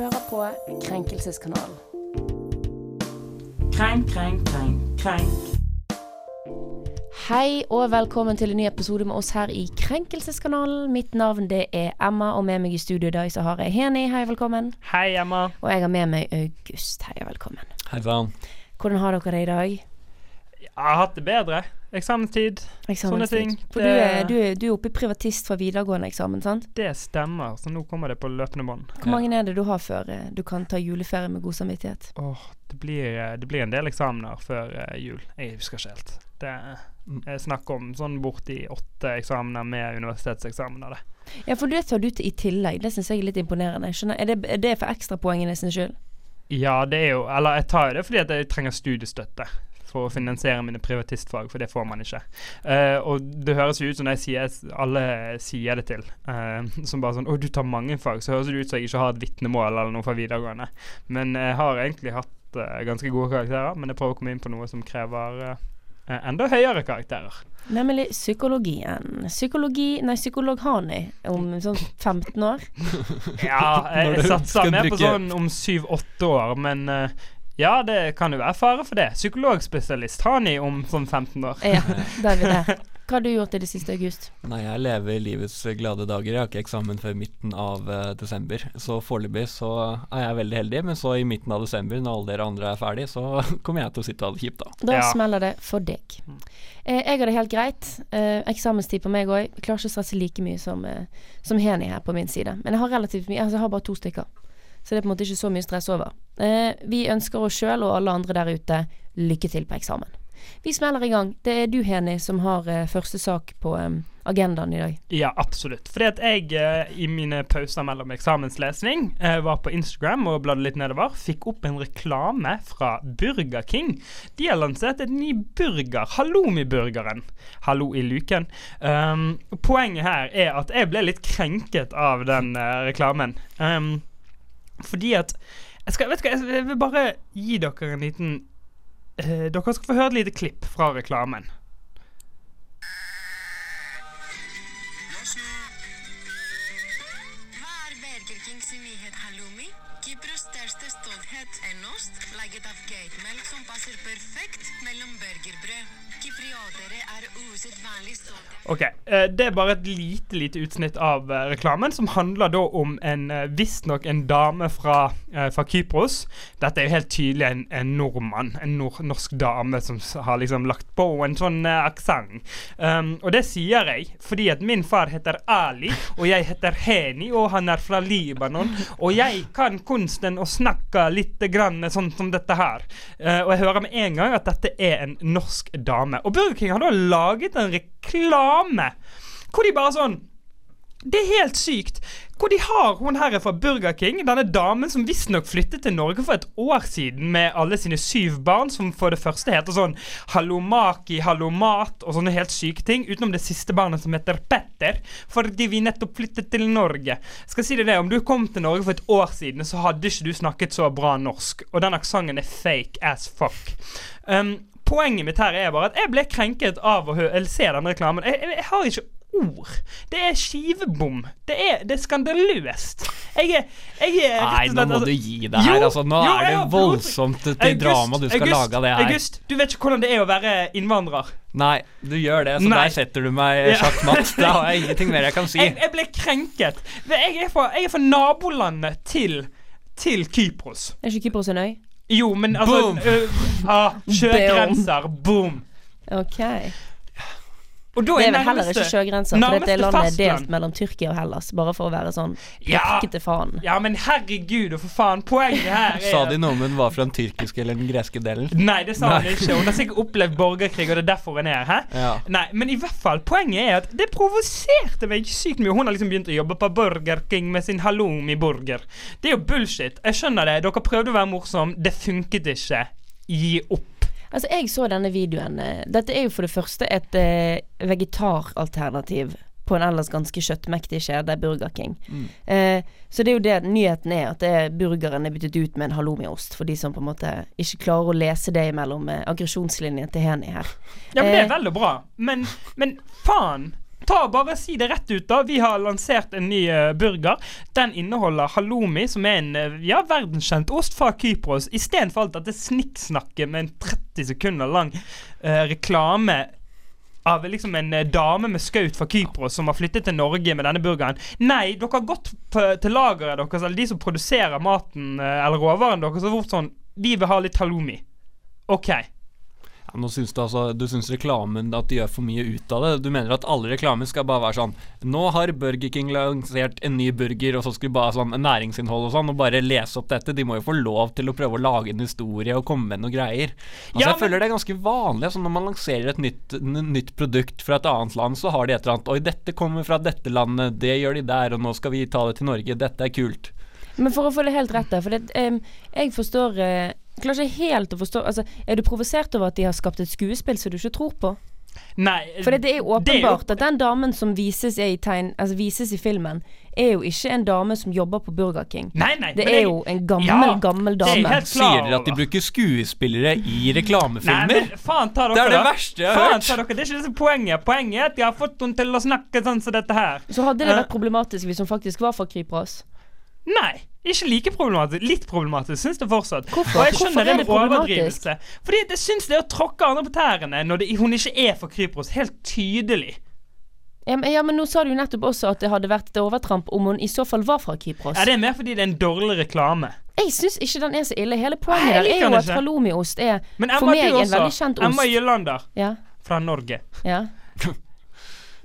hører på Krenkelseskanalen. Krenk, krenk, krenk, krenk. Hei og velkommen til en ny episode med oss her i Krenkelseskanalen. Mitt navn det er Emma, og med meg i studio i dag så har jeg Heni. Hei, velkommen. Hei, Emma. Og jeg har med meg August. Hei og velkommen. Hei sann. Hvordan har dere det i dag? Jeg har hatt det bedre. Eksamenstid. Sånne ting. For du er, du, er, du er oppe i privatist fra videregående eksamen, sant? Det stemmer, så nå kommer det på løpende bånd. Hvor mange er det du har før eh, du kan ta juleferie med god samvittighet? Åh, det blir, eh, det blir en del eksamener før eh, jul. Jeg husker ikke helt. Det er snakk om sånn borti åtte eksamener med universitetseksamener. det. Ja, for det tar du til i tillegg. Det syns jeg er litt imponerende. Skjønner, er, det, er det for ekstrapoengene sin skyld? Ja, det er jo Eller jeg tar jo det fordi at jeg trenger studiestøtte for å finansiere mine privatistfag, for det får man ikke. Uh, og det høres jo ut som jeg sier, alle sier det til, uh, som bare sånn 'Å, du tar mange fag', så høres det ut som jeg ikke har et vitnemål eller noe fra videregående. Men jeg har egentlig hatt uh, ganske gode karakterer, men jeg prøver å komme inn på noe som krever enda høyere karakterer. Nemlig psykologien. Psykologi Nei, psykolog Hani om sånn 15 år. ja, jeg, jeg satser mer på sånn om 7-8 år, men ja, det kan jo være fare for det. Psykologspesialist har ni om sånn 15 år. Ja, da er vi der. Hva har du gjort i det siste, August? Nei, Jeg lever livets glade dager. Jeg har ikke eksamen før midten av uh, desember. Så foreløpig så er jeg veldig heldig, men så i midten av desember, når alle dere andre er ferdig, så kommer jeg til å sitte og ha det kjipt, da. Da ja. smeller det for deg. Eh, jeg har det helt greit. Eh, eksamenstid på meg òg. Klarer ikke å stresse like mye som, eh, som Heni her på min side. Men jeg har relativt mye. Altså, jeg har bare to stykker. Så det er på en måte ikke så mye stress over. Eh, vi ønsker oss sjøl og alle andre der ute lykke til på eksamen. Vi smeller i gang. Det er du, Heni, som har eh, første sak på eh, agendaen i dag. Ja, absolutt. Fordi at jeg eh, i mine pauser mellom eksamenslesning eh, var på Instagram og bladde litt nedover. Fikk opp en reklame fra Burger King. De har lansert et ny burger. Halloumi-burgeren. Hallo i luken. Um, poenget her er at jeg ble litt krenket av den uh, reklamen. Um, fordi at jeg, skal, vet du, jeg vil bare gi dere en liten uh, Dere skal få høre et lite klipp fra reklamen. Ok, eh, Det er bare et lite lite utsnitt av eh, reklamen, som handler da om en eh, visstnok en dame fra, fra, Kypros. Dette er jo helt tydelig en, en nordmann, en nord, norsk dame som har liksom lagt på en sånn uh, aksent. Um, og det sier jeg fordi at min far heter Ali, og jeg heter Heni, og han er fra Libanon. Og jeg kan kunsten å snakke litt grann sånn som dette her. Uh, og jeg hører med en gang at dette er en norsk dame. Og Burger King har da laget en reklame hvor de bare sånn det er helt sykt. Hvor de har hun her fra Burger King, denne damen som visstnok flyttet til Norge for et år siden med alle sine syv barn, som for det første heter sånn Hallomaki, Hallomat og sånne helt syke ting, utenom det siste barnet som heter Petter, fordi vi nettopp flyttet til Norge. Skal si det det, Om du kom til Norge for et år siden, så hadde ikke du snakket så bra norsk, og den aksenten er fake as fuck. Um, poenget mitt her er bare at jeg ble krenket av å se den reklamen. Jeg, jeg, jeg, har ikke ord. Det er skivebom. Det er, det er skandaløst. Jeg er, jeg er Nei, nå må altså, du gi deg her. Altså, nå jo, er det voldsomt til August, drama du skal August, lage av det her. August, du vet ikke hvordan det er å være innvandrer. Nei, du gjør det, så Nei. der setter du meg sjakkmatt. Da har jeg ingenting mer jeg kan si. Jeg, jeg ble krenket. Jeg er fra, jeg er fra nabolandet til, til Kypros. Er ikke Kypros en øy? Jo, men altså Boom! Uh, ah, Sjøgrenser. Boom. Ok. Og da det er vel heller ikke sjøgrenser, for dette landet er delt mellom Tyrkia og Hellas. Bare for å være sånn pirkete ja, faen. Ja, men herregud og for faen. Poenget her er Sa de noe om hun var fra den tyrkiske eller den greske delen? Nei, det sa hun ikke. Hun har sikkert opplevd borgerkrig, og det er derfor hun er her. Ja. Nei, men i hvert fall, poenget er at det provoserte meg sykt mye. Hun har liksom begynt å jobbe på Burger King med sin halloumi-burger. Det er jo bullshit. Jeg skjønner det. Dere prøvde å være morsom. Det funket ikke. Gi opp. Altså, jeg så denne videoen. Eh, dette er jo for det første et eh, vegetaralternativ på en ellers ganske kjøttmektig kjede, Burger King. Mm. Eh, så det er jo det nyheten er, at det er burgeren er byttet ut med en halloumiost, for de som på en måte ikke klarer å lese det mellom eh, aggresjonslinjen til Heni her. Ja, men det er eh, veldig bra. Men, men faen! Ta bare si det rett ut, da. Vi har lansert en ny uh, burger. Den inneholder halloumi, som er en uh, ja, verdenskjent ost fra Kypros. Istedenfor alt dette snikksnakket med en 30 sekunder lang uh, reklame av liksom en dame med skaut fra Kypros som har flyttet til Norge med denne burgeren. Nei, dere har gått til lageret deres, eller de som produserer maten eller råvaren deres, og fort sånn Vi vil ha litt halloumi. OK. Ja, nå syns du altså Du syns reklamen at de gjør for mye ut av det. Du mener at alle reklamer skal bare være sånn Nå har Burger King lansert en ny burger, og så skal vi bare sånn næringsinnhold og sånn, og bare lese opp dette. De må jo få lov til å prøve å lage en historie og komme med noen greier. Altså Ja, Jeg føler det er ganske vanlig. Altså når man lanserer et nytt, nytt produkt fra et annet land, så har de et eller annet Oi, dette kommer fra dette landet, det gjør de der, og nå skal vi ta det til Norge. Dette er kult. Men for å få det helt rett der, for det, um, jeg forstår eh, Klarer ikke helt å forstå altså, Er du provosert over at de har skapt et skuespill som du ikke tror på? Nei. For det er jo det er jo- åpenbart at den damen som vises i, tegn, altså vises i filmen, er jo ikke en dame som jobber på Burger King. Nei, nei. Det er jeg- jo en gammel, Ja, gammel det er dame. helt Sier dere at de bruker skuespillere i Nei, reklamefilmer? men faen ta dere Det er det da. verste jeg har faen, hørt. Dere. Det er ikke det som poenget. Poenget er at de har fått henne til å snakke sånn som dette her. Så hadde det Eh. vært problematisk hvis hun faktisk var fra Kypros. Nei, ikke like problematisk. Litt problematisk syns det fortsatt. Hvorfor? Og jeg skjønner er det med overdrivelse. Fordi jeg syns det er å tråkke andre på tærne når det, hun ikke er for Kypros. Helt tydelig. Ja men, ja, men nå sa du jo nettopp også at det hadde vært et overtramp om hun i så fall var fra Kypros. Ja, Det er mer fordi det er en dårlig reklame. Jeg syns ikke den er så ille. Hele poenget der er jo at halloumiost er for meg en veldig kjent Emma ost. Jølander Ja. fra Norge. ja.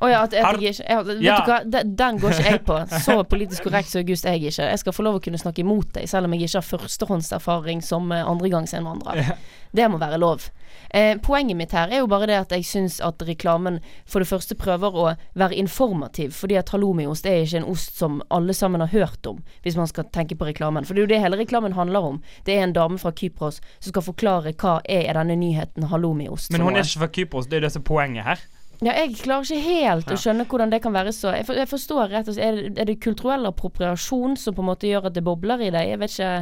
Å ja, at, jeg Har- ikke jeg, Vet Ja. du hva, den, den går ikke jeg på. Så politisk korrekt som August er jeg ikke. Jeg skal få lov å kunne snakke imot deg, selv om jeg ikke har førstehåndserfaring som andregangsinnvandrer. Ja. Det må være lov. Eh, poenget mitt her er jo bare det at jeg syns at reklamen for det første prøver å være informativ, fordi at halloumiost er ikke en ost som alle sammen har hørt om, hvis man skal tenke på reklamen. For det er jo det hele reklamen handler om. Det er en dame fra Kypros som skal forklare hva er denne nyheten halloumiost. Men hun er ikke fra Kypros. Det er jo det som er poenget her. Ja, jeg klarer ikke helt å skjønne hvordan det kan være så Jeg, for, jeg forstår rett og slett Er det, er det kulturell appropriasjon som på en måte gjør at det bobler i deg? Jeg vet ikke.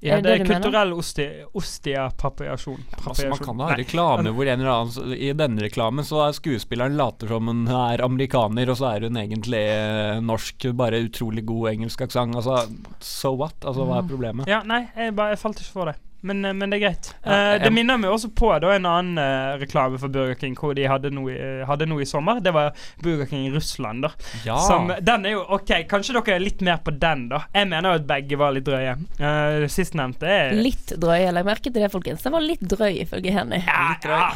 Ja, Er det det er det du mener? kulturell osti- ostiapapriasjon. Altså, man kan ha Nei. reklame hvor en eller annen I denne reklamen så er skuespilleren later som hun er amerikaner, og så er hun egentlig eh, norsk. Bare utrolig god engelsk aksent. Altså, so what? Altså, hva er problemet? Ja, nei, jeg, bare, jeg falt ikke for det. Men, eh, men det er greit. Ja, Eh, det minner meg også på da, en annen uh, reklame for Burger King hvor de hadde noe, i- hadde noe i sommer. Det var Burger King i Russland. da Ja. Som, Den er jo OK, kanskje dere er litt mer på den, da. Jeg mener jo at begge var litt drøye. Uh, Sistnevnte er Litt drøy. Jeg la merke til det, folkens. Den var litt drøy, ifølge Henny. ja, ja.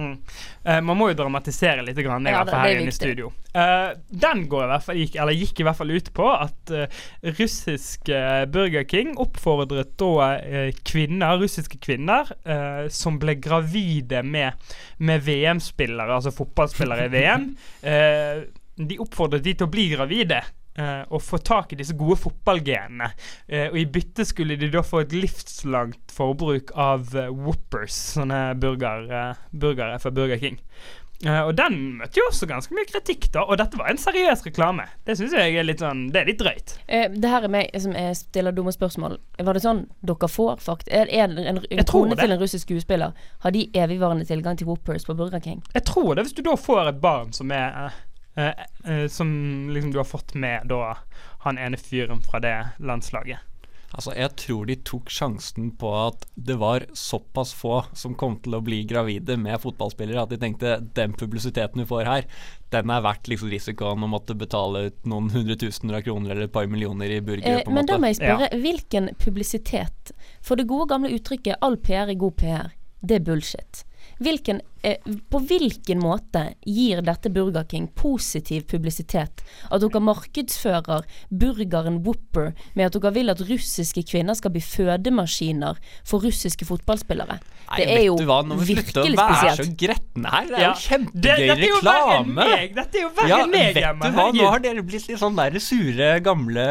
Mm. Uh, man må jo dramatisere litt, grann, i Ja, hvert fall her er inne i studio. Eh, den går i hvert fall, gikk, eller gikk i hvert fall ut på at uh, russiske Burger King oppfordret da eh, kvinner, russiske kvinner eh, som ble gravide med, med VM-spillere, altså fotballspillere i VM. eh, de oppfordret de til å bli gravide. eh, og få tak i disse gode fotballgenene. Eh, og I bytte skulle de da få et livslangt forbruk av uh, Whoppers, sånne burger, eh, burgere fra Burger King. Eh, og den møtte jo også ganske mye kritikk, da. Og dette var en seriøs reklame. Det syns jeg er litt sånn Det er litt drøyt. Eh, det her er meg som stiller dumme spørsmål. Var det sånn dere får fakt... Er, en, en kone til en russisk skuespiller, har de evigvarende tilgang til Whoppers på Burger King? Jeg tror det, hvis du da får et barn som er eh, eh, Som liksom du har fått med da han ene fyren fra det landslaget. Altså, jeg tror de tok sjansen på at det var såpass få som kom til å bli gravide med fotballspillere, at de tenkte den publisiteten du får her, den er verdt liksom risikoen å måtte betale ut noen hundretusener av kroner eller et par millioner i burgere, Eh, men da må jeg spørre, hvilken publisitet For det gode gamle uttrykket 'all PR er god PR', det er bullshit. Hvilken, på hvilken måte gir dette Burger King positiv publisitet? At dere markedsfører burgeren Whopper med at dere vil at russiske kvinner skal bli fødemaskiner for russiske fotballspillere? Nei, det er jo jo virkelig spesielt. nå må vi slutte å være så gretne her. Det er Ja. jo Det, kjempegøy dette er jo verre enn reklame. meg! Er verre Ja, meg, vet du hva, nå har dere blitt litt sånn der sure, gamle,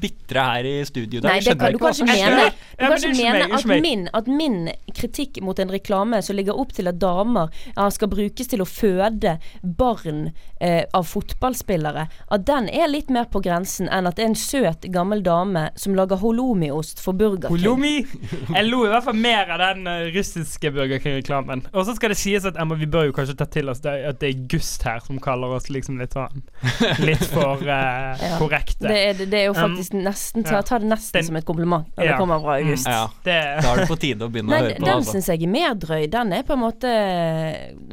bitre her i studio. Nei, det kan, du kan ikke mene, du kan ikke mene at, min, at min kritikk mot en reklame som ligger opp til at damer penger ja, skal brukes til å føde barn eh, av fotballspillere, at den er litt mer på grensen enn at det er en søt, gammel dame som lager holomiost for Burger King. Holomi! Jeg lo i hvert fall mer av den eh, russiske Burger King-reklamen. Og så skal det sies at Emma, vi bør jo kanskje ta til oss det, at det er Gust her som kaller oss liksom litt sånn Litt for eh, Ja. korrekte. Det er, det er jo Um, faktisk nesten Ta, ta det nesten Den- som et kompliment når Ja. det kommer fra August. Ja, Det, da er det på tide å begynne Nei, å høre på den Altså. syns jeg er mer drøy. Den er på en måte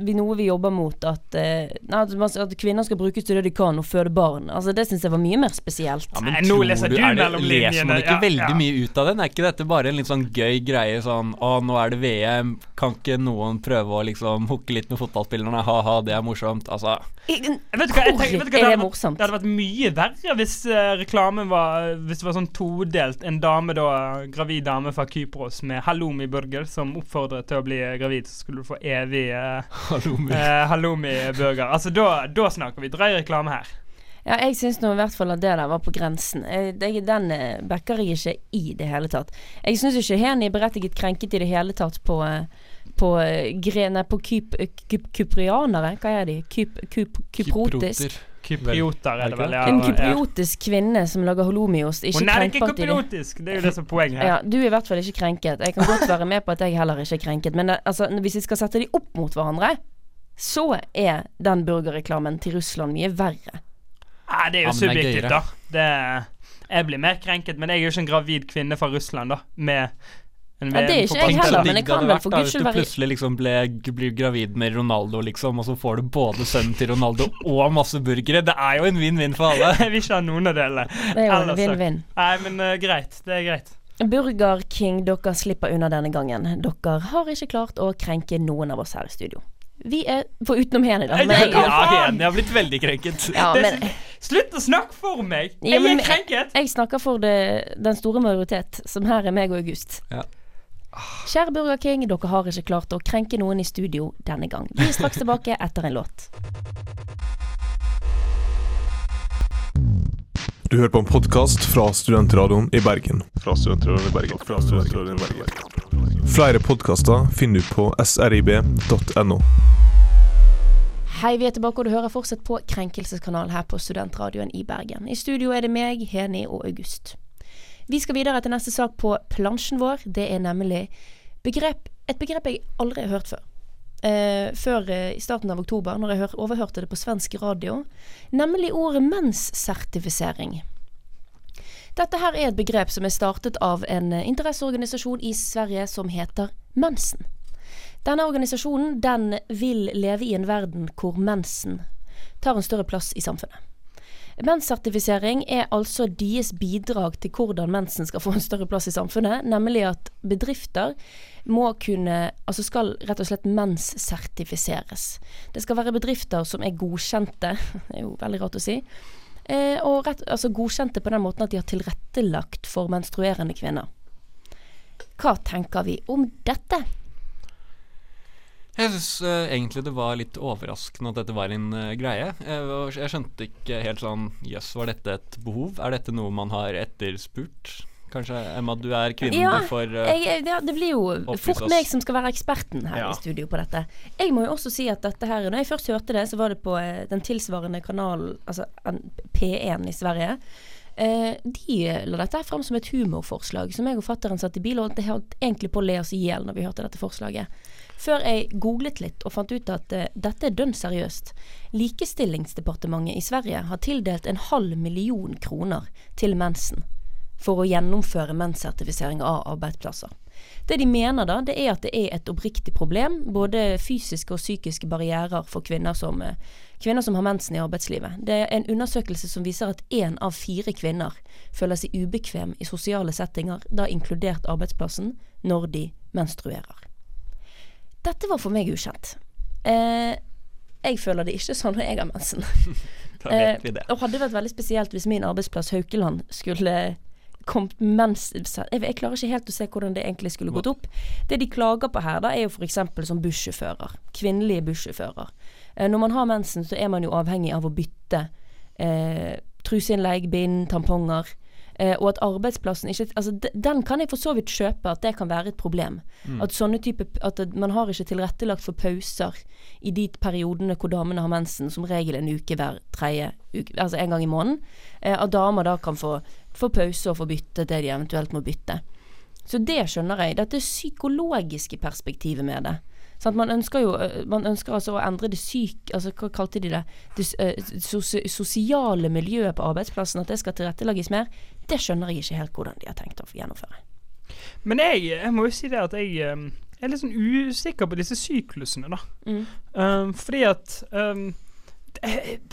vi, noe vi jobber mot. At, eh, at, at kvinner skal brukes til det de kan, og føde barn. Altså Det syns jeg var mye mer spesielt. Ja, men nå tror leser du, er det, leser man ikke Ja, veldig ja. mye ut av den? Er ikke dette bare en litt sånn gøy greie sånn Å, nå er det VM, kan ikke noen prøve å liksom hooke litt med fotballspillerne? Ha-ha, det er morsomt. Altså Jeg, vet du hva, jeg tenker, vet du hva, er det, det hadde vært, morsomt? det hadde vært mye verre hvis uh, reklamen var Hvis det var sånn todelt. En dame da, gravid dame fra Kypros med halloumi-burger som oppfordret til å bli gravid, så skulle du få evig uh, Hallo, Mil. halloumi-burger. Altså, da, da snakker vi drøy reklame her. Ja, jeg syns nå i hvert fall at det der var på grensen. Jeg, det, den eh, backer jeg ikke i det hele tatt. Jeg syns ikke Heni er berettiget krenket i det hele tatt på eh, på eh, gre, nei, på kyp, eh, kyp, kyprianere. Hva er de? Kyp, kyp, kyprotisk. Kyprioter er det vel, ja. En kypriotisk kvinne som lager holomiost. Ikke Hun er ikke kypriotisk, det er jo det som er poenget her. Ja, du er i hvert fall ikke krenket. Jeg kan godt være med på at jeg heller ikke er krenket. Men eh, altså, hvis vi skal sette de opp mot hverandre, så er den burgerreklamen til Russland mye verre. Nei, det er jo Ja, subjektivt, da. Det, jeg blir mer krenket, men jeg er jo ikke en gravid kvinne fra Russland, da. Med Ja, det er ikke jeg heller, men det kan vel for for skyld guds Hvis du plutselig liksom ble, blir gravid med Ronaldo, liksom, og så får du både sønnen til Ronaldo og masse burgere. Det er jo en vinn-vinn for alle. Jeg vil ikke ha noen av delene. Det er jo en vinn-vinn. Nei, men uh, greit. Det er greit. Burger King, dere slipper unna denne gangen. Dere har ikke klart å krenke noen av oss her i studio. Vi er for utenom Heni, da. Men Ja, Heni har blitt veldig krenket. ja, men, Slutt å snakke for meg! Ja, Jeg men- er krenket! jeg snakker for det, den store majoritet, som her er meg og August. Ja. Kjære Burger King, dere har ikke klart å krenke noen i studio denne gang. Vi er straks tilbake etter en låt. Du hører på en podkast fra Studentradioen i Bergen. Fra Studentradioen i Bergen. Fra Studentradioen i Bergen. Flere podkaster finner du på srib.no. Hei, vi er tilbake, og du hører fortsatt på Krenkelseskanalen her på Studentradioen i Bergen. I studio er det meg, Heni og August. Vi skal videre til neste sak på plansjen vår. Det er nemlig begrep, et begrep jeg aldri har hørt før. Eh, før eh, i starten av oktober, når jeg hør, overhørte det på svensk radio. Nemlig ordet menssertifisering. Dette her er et begrep som er startet av en interesseorganisasjon i Sverige som heter Mensen. Denne organisasjonen den vil leve i en verden hvor mensen tar en større plass i samfunnet. Menssertifisering er altså deres bidrag til hvordan mensen skal få en større plass i samfunnet, nemlig at bedrifter må kunne, altså skal rett og slett menssertifiseres. Det skal være bedrifter som er godkjente, det er jo veldig rart å si, eh, og rett, altså godkjente på den måten at de har tilrettelagt for menstruerende kvinner. Hva tenker vi om dette? Jeg syns egentlig det var litt overraskende at dette var en uh, greie. Jeg, jeg skjønte ikke helt sånn Jøss, var dette et behov? Er dette noe man har etterspurt? Kanskje, Emma, du er kvinnen Ja, du får eh, jeg, ja, det blir jo fort meg som skal være eksperten her Ja. i studio på dette. Jeg må jo også si at dette her Når jeg først hørte det, så var det på eh, den tilsvarende kanalen, altså P1 i Sverige. Uh, de la dette frem fram som et humorforslag, som jeg og fatteren satt i bil og holdt egentlig på å le oss i hjel når vi hørte dette forslaget. Før jeg googlet litt og fant ut at uh, dette er dønn seriøst. Likestillingsdepartementet i Sverige har tildelt en halv million kroner til mensen for å gjennomføre menssertifisering av arbeidsplasser. Det de mener da, det er at det er et oppriktig problem, både fysiske og psykiske barrierer for kvinner som, eh, kvinner som har mensen i arbeidslivet. Det er en undersøkelse som viser at én av fire kvinner føler seg ubekvem i sosiale settinger, da inkludert arbeidsplassen, når de menstruerer. Dette var for meg ukjent. Eh, jeg føler det ikke sånn når jeg har mensen. Da vet vi det. Eh, og hadde vært veldig spesielt hvis min arbeidsplass Haukeland skulle kommet mens jeg, jeg klarer ikke helt å se hvordan det egentlig skulle gått opp. Det de klager på her, da er jo f.eks. som bussjåfører. Kvinnelige bussjåfører. Eh, når man har mensen, så er man jo avhengig av å bytte eh, truseinnlegg, bind, tamponger. Eh, og at arbeidsplassen ikke Altså, den kan jeg for så vidt kjøpe, at det kan være et problem. At sånne type At man har ikke tilrettelagt for pauser i de periodene hvor damene har mensen, som regel en uke hver tredje uke, altså en gang i måneden. Eh, at damer da kan få, få pause og få bytte det de eventuelt må bytte. Så det skjønner jeg. Dette psykologiske perspektivet med det. Sånn, Man ønsker jo Man ønsker altså å endre det syk... Altså, hva kalte de det? Det sosiale miljøet på arbeidsplassen, at det skal tilrettelegges mer. Det skjønner jeg ikke helt hvordan de har tenkt å gjennomføre. Men jeg, jeg må jo si det at jeg er litt sånn usikker på disse syklusene, da. Mm. Um, fordi at um,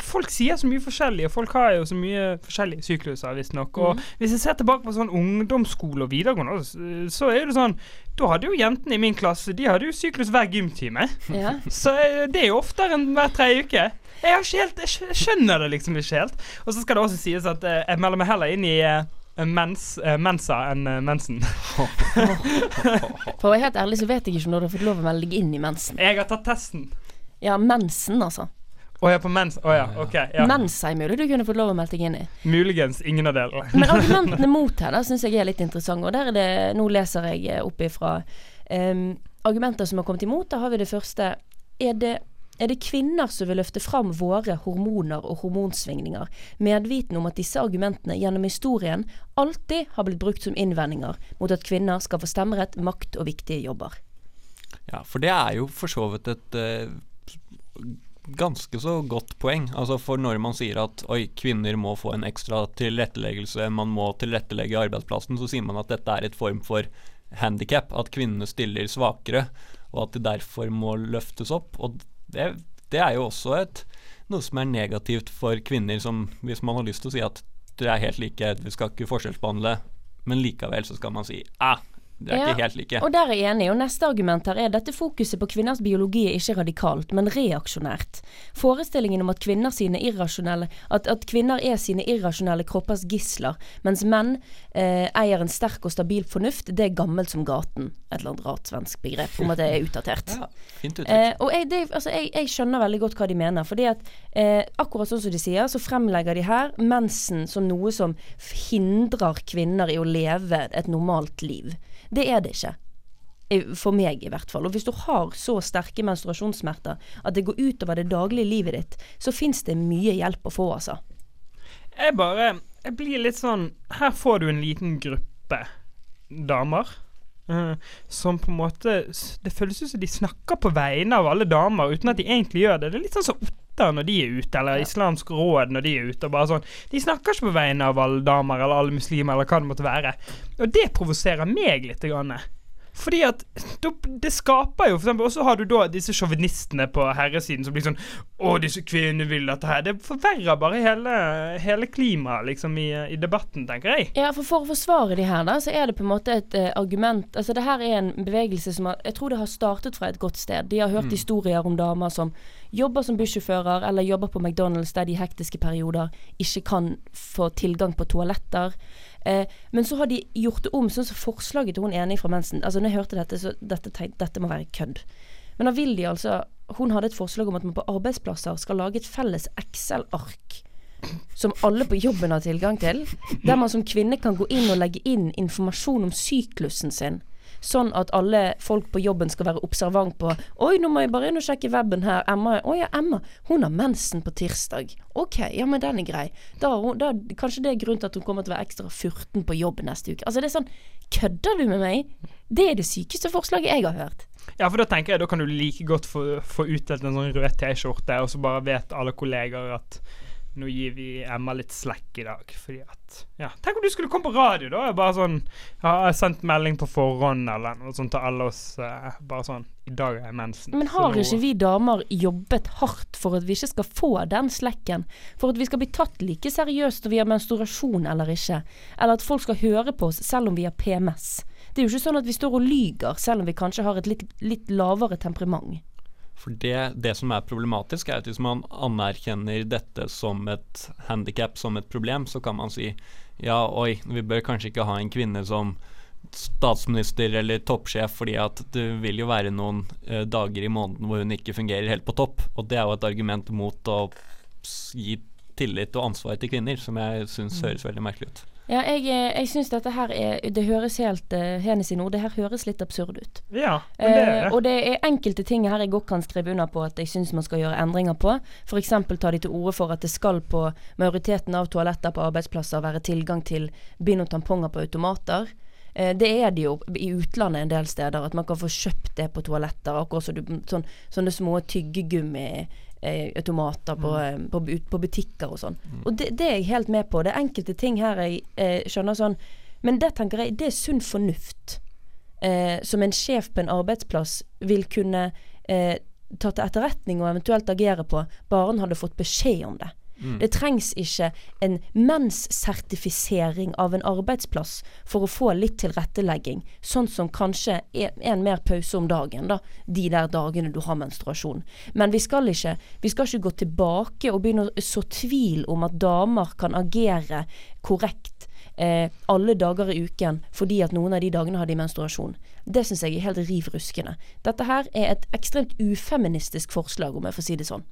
Folk sier så mye forskjellig, og folk har jo så mye forskjellige sykluser, visstnok. Og Mm. hvis jeg ser tilbake på sånn ungdomsskole og videregående, så- så er det sånn Da hadde jo jentene i min klasse De hadde jo syklus hver gymtime. Ja. Så eh, det er jo oftere enn hver tredje uke. Jeg, har ikke helt, jeg skjønner det liksom ikke helt. Og så skal det også sies at eh, jeg melder meg heller inn i eh, mens, eh, mensa enn eh, mensen. For å være helt ærlig så vet jeg ikke når du har fått lov å melde deg inn i mensen. Jeg har tatt testen. Ja, mensen, altså. Å ja, på mens. Oh, ja, OK. Ja. Mens er mulig du kunne fått lov å melde deg inn i. Muligens ingen av delene. Men argumentene mot her da syns jeg er litt interessante, og der er det Nå leser jeg eh, opp ifra um, argumenter som har kommet imot. Da har vi det første. Er det er det kvinner som vil løfte fram våre hormoner og hormonsvingninger, medvitende om at disse argumentene gjennom historien alltid har blitt brukt som innvendinger mot at kvinner skal få stemmerett, makt og viktige jobber? Ja, for det er jo for så vidt et eh, ganske så godt poeng. Altså For når man sier at oi, kvinner må få en ekstra tilretteleggelse, man må tilrettelegge arbeidsplassen, så sier man at dette er et form for handikap. At kvinnene stiller svakere, og at det derfor må løftes opp. Og det, det er jo også et, noe som er negativt for kvinner, som hvis man har lyst til å si at dere er helt like, vi skal ikke forskjellsbehandle, men likevel så skal man si ah, dere er Ja, ikke helt like. Og der er jeg enig. Og neste argument her er dette fokuset på kvinners biologi er ikke radikalt, men reaksjonært. Forestillingen om at kvinner, at, at kvinner er sine irrasjonelle kroppers gisler, mens menn eh, eier en sterk og stabil fornuft, det er gammelt som gaten. Et eller annet rart svensk begrep om at det er utdatert. Ja, fint uttrykk. Eh, og jeg, det, altså, jeg, jeg skjønner veldig godt hva de mener. Fordi at eh, akkurat sånn som de sier, så fremlegger de her mensen som noe som hindrer kvinner i å leve et normalt liv. Det er det ikke. For meg, i hvert fall. Og hvis du har så sterke menstruasjonssmerter at det går utover det daglige livet ditt, så fins det mye hjelp å få, altså. Jeg bare Jeg blir litt sånn Her får du en liten gruppe damer. Eh, som på en måte Det føles ut som de snakker på vegne av alle damer, uten at de egentlig gjør det. Det er litt sånn som Ottar når de er ute, eller Islamsk råd når de er ute. og bare sånn De snakker ikke på vegne av alle damer eller alle muslimer, eller hva det måtte være. Og det provoserer meg litt. Grann. Fordi at det skaper jo for eksempel, Og så har du da disse sjåvinistene på herresiden som blir sånn Å, disse kvinnene vil dette her. Det forverrer bare hele, hele klimaet liksom i, i debatten, tenker jeg. Ja, for For å forsvare de her, da, så er det på en måte et uh, argument Altså, det her er en bevegelse som har Jeg tror det har startet fra et godt sted. De har hørt historier om damer som jobber som bussjåfører, eller jobber på McDonald's der de i hektiske perioder ikke kan få tilgang på toaletter. Eh, men så har de gjort det om, sånn som forslaget til hun ene fra mensen. Altså, når jeg hørte dette, så dette, dette må være kødd. Men da vil de altså Hun hadde et forslag om at man på arbeidsplasser skal lage et felles Excel-ark som alle på jobben har tilgang til, der man som kvinne kan gå inn og legge inn informasjon om syklusen sin. Sånn at alle folk på jobben skal være observant på Oi, nå må jeg bare inn og sjekke weben her. Emma Å ja, Emma. Hun har mensen på tirsdag. Ok, ja, men den er grei. Da, da, kanskje det er grunnen til at hun kommer til å være ekstra furten på jobb neste uke. Altså, det er sånn Kødder du med meg? Det er det sykeste forslaget jeg har hørt. Ja, for da tenker jeg da kan du like godt få, få utdelt en sånn rød T-skjorte, og så bare vet alle kolleger at nå gir vi Emma litt slack i dag, fordi at Ja, tenk om du skulle komme på radio, da. Bare sånn Ja, jeg har sendt melding på forhånd, eller noe sånt til alle oss. Uh, bare sånn I dag er jeg mensen. Men har nå- ikke vi damer jobbet hardt for at vi ikke skal få den slekken? For at vi skal bli tatt like seriøst når vi har menstruasjon eller ikke? Eller at folk skal høre på oss selv om vi har PMS? Det er jo ikke sånn at vi står og lyger selv om vi kanskje har et litt, litt lavere temperament. For det, det som er problematisk, er at hvis man anerkjenner dette som et handikap, som et problem, så kan man si ja, oi, vi bør kanskje ikke ha en kvinne som statsminister eller toppsjef, fordi at det vil jo være noen uh, dager i måneden hvor hun ikke fungerer helt på topp. Og det er jo et argument mot å gi tillit og ansvar til kvinner, som jeg syns Mm. høres veldig merkelig ut. Ja, jeg, eh, jeg syns dette her er Det høres helt uh, Hene sine ord, det her høres litt absurd ut. Ja, men det er det. det. og det er enkelte ting her jeg godt kan skrive under på at jeg syns man skal gjøre endringer på. F.eks. tar de til orde for at det skal på majoriteten av toaletter på arbeidsplasser være tilgang til bind og tamponger på automater. Eh, det er det jo i utlandet en del steder, at man kan få kjøpt det på toaletter. Akkurat så du, sånn, sånne små tyggegummi. Eh, automater på, mm. på, på, på butikker og sånn. Og det, det er jeg helt med på. Det er enkelte ting her jeg eh, skjønner sånn Men det tenker jeg, det er sunn fornuft eh, som en sjef på en arbeidsplass vil kunne eh, ta til etterretning og eventuelt agere på, bare han hadde fått beskjed om det. Det trengs ikke en menssertifisering av en arbeidsplass for å få litt tilrettelegging, sånn som kanskje en, en mer pause om dagen, da, de der dagene du har menstruasjon. Men vi skal ikke, vi skal ikke gå tilbake og begynne å så tvil om at damer kan agere korrekt eh, alle dager i uken fordi at noen av de dagene har de menstruasjon. Det syns jeg er helt riv ruskende. Dette her er et ekstremt ufeministisk forslag, om jeg får si det sånn.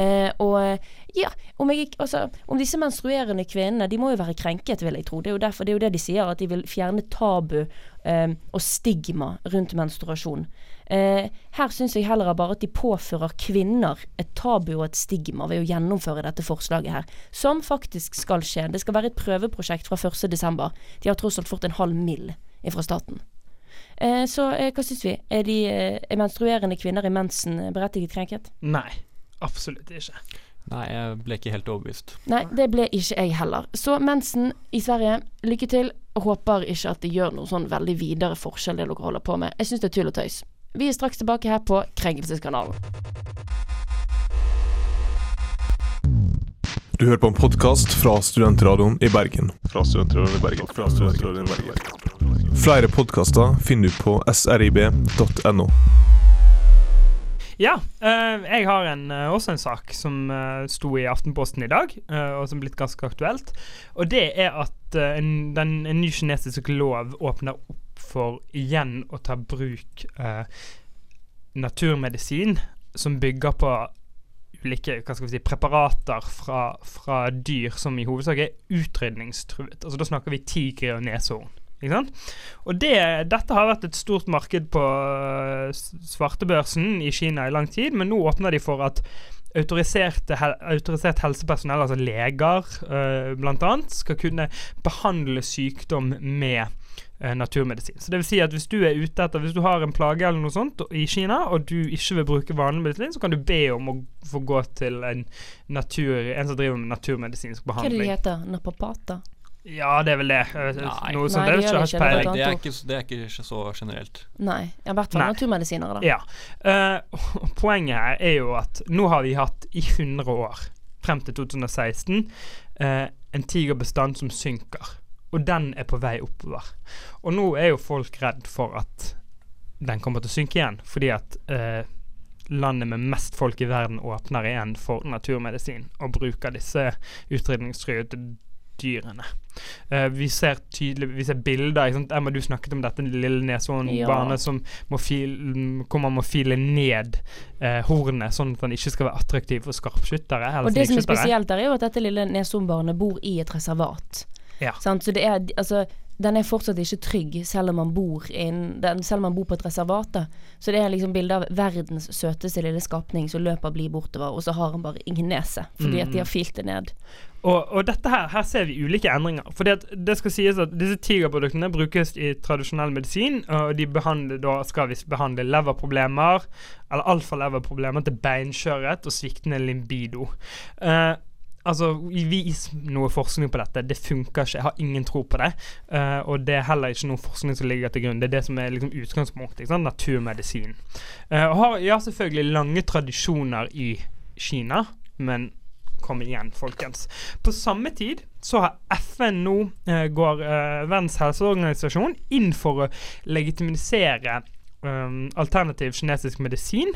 Eh, og ja, om, jeg, altså, om disse menstruerende kvinnene De må jo være krenket, vil jeg tro. Det er jo derfor, det er jo det de sier, at de vil fjerne tabu eh, og stigma rundt menstruasjon. Eh, her syns jeg heller bare at de påfører kvinner et tabu og et stigma ved å gjennomføre dette forslaget her, som faktisk skal skje. Det skal være et prøveprosjekt fra 1.12. De har tross alt fått en halv mill. fra staten. Eh, så eh, hva syns vi? Er, de, eh, er menstruerende kvinner i mensen berettiget krenket? Nei, absolutt ikke. Nei, jeg ble ikke helt overbevist. Nei, det ble ikke jeg heller. Så mensen i Sverige, lykke til. Håper ikke at det gjør noe sånn veldig videre forskjell det dere holder på med. Jeg syns det er tull og tøys. Vi er straks tilbake her på Krenkelseskanalen. Du hører på en podkast fra Studentradioen i Bergen. Fra Studentradioen i Bergen. Fra Studentradioen i Bergen. Flere podkaster finner du på srib.no. Ja, eh, jeg har en, eh, også en sak som uh, sto i Aftenposten i dag, og som er blitt ganske aktuelt. Og det er at en, den, en ny kinesisk lov åpner opp for igjen å ta bruk naturmedisin som bygger på ulike hva skal vi si, preparater fra, fra dyr som i hovedsak er utrydningstruet. Altså Da snakker vi tiger og neshorn. Og det, dette har vært et stort marked på øh, svartebørsen i Kina i lang tid, men nå åpner de for at hel, autorisert helsepersonell, altså leger øh, blant annet, skal kunne behandle sykdom med øh, naturmedisin. Så det vil si at hvis du er ute etter Hvis du har en plage eller noe sånt i Kina, og du ikke vil bruke vanlig medisin, så kan du be om å få gå til en, natur, en som driver med naturmedisinsk behandling. Hva er det de heter? Napapata? Ja, det er vel det. Øh, Nei. Noe Nei, sånt. de gjør det ikke, det er. Det er, ikke, det er ikke så generelt. Nei, i hvert fall Nei. naturmedisinere, da. Ja. Uh, poenget her er jo at nå har vi hatt i 100 år, frem til 2016, uh, en tigerbestand som synker. Og den er på vei oppover. Og nå er jo folk redd for at den kommer til å synke igjen, fordi at uh, landet med mest folk i verden åpner igjen for naturmedisin og bruker disse utrydningstruede dyrene. Uh, vi ser tydelig Vi ser bilder. Ikke sant? Emma, du snakket om dette lille neshornbarnet Ja. som må fil, hvor man må file ned uh, hornet, sånn at den ikke skal være attraktiv for skarpskyttere. Og det som er spesielt der, er jo at dette lille neshornbarnet bor i et reservat. Ja. Sant? Så det er altså den er fortsatt ikke trygg, selv om man bor, inn, den, selv om man bor på et reservat. da. Så det er liksom bilde av verdens søteste lille skapning som løper blid bortover, og så har han bare ingen nese, fordi at de har filt det ned. Og, og dette her, her ser vi ulike endringer. Fordi at det skal sies at disse tigerproduktene brukes i tradisjonell medisin, og de behandler, da skal visst behandle leverproblemer, eller alfa-leverproblemer til beinskjørhet og sviktende limbido. Uh, altså, vis noe forskning på dette. Det funker ikke. Jeg har ingen tro på det. Uh, og det er heller ikke noe forskning som ligger til grunn. Det er det som er liksom utgangspunktet. Naturmedisin. Uh, og har ja, selvfølgelig lange tradisjoner i Kina, men kom igjen, folkens. På samme tid så har FN nå, eh, går eh, Verdens helseorganisasjon, inn for å legitimisere eh, alternativ kinesisk medisin.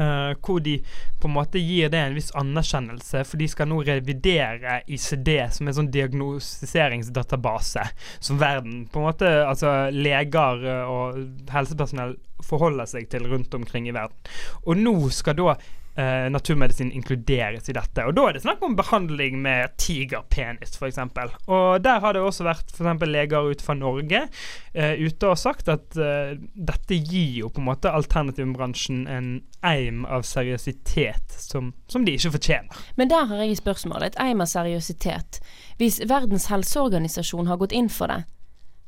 Uh, hvor de på en måte gir det en viss anerkjennelse, for de skal nå revidere ICD, som er en sånn diagnostiseringsdatabase som verden, på en måte, altså leger eh, og helsepersonell forholder seg til rundt omkring i verden. Og nå skal da eh, naturmedisin inkluderes i dette. Og Da er det snakk om behandling med tigerpenis, f.eks. Og der har det også vært for eksempel leger ut fra Norge uh, ute og sagt at uh, dette gir jo på en måte alternativbransjen en eim av seriøsitet som, som de ikke fortjener. Men der har jeg et spørsmål. Et eim av seriøsitet. Hvis Verdens helseorganisasjon har gått inn for det,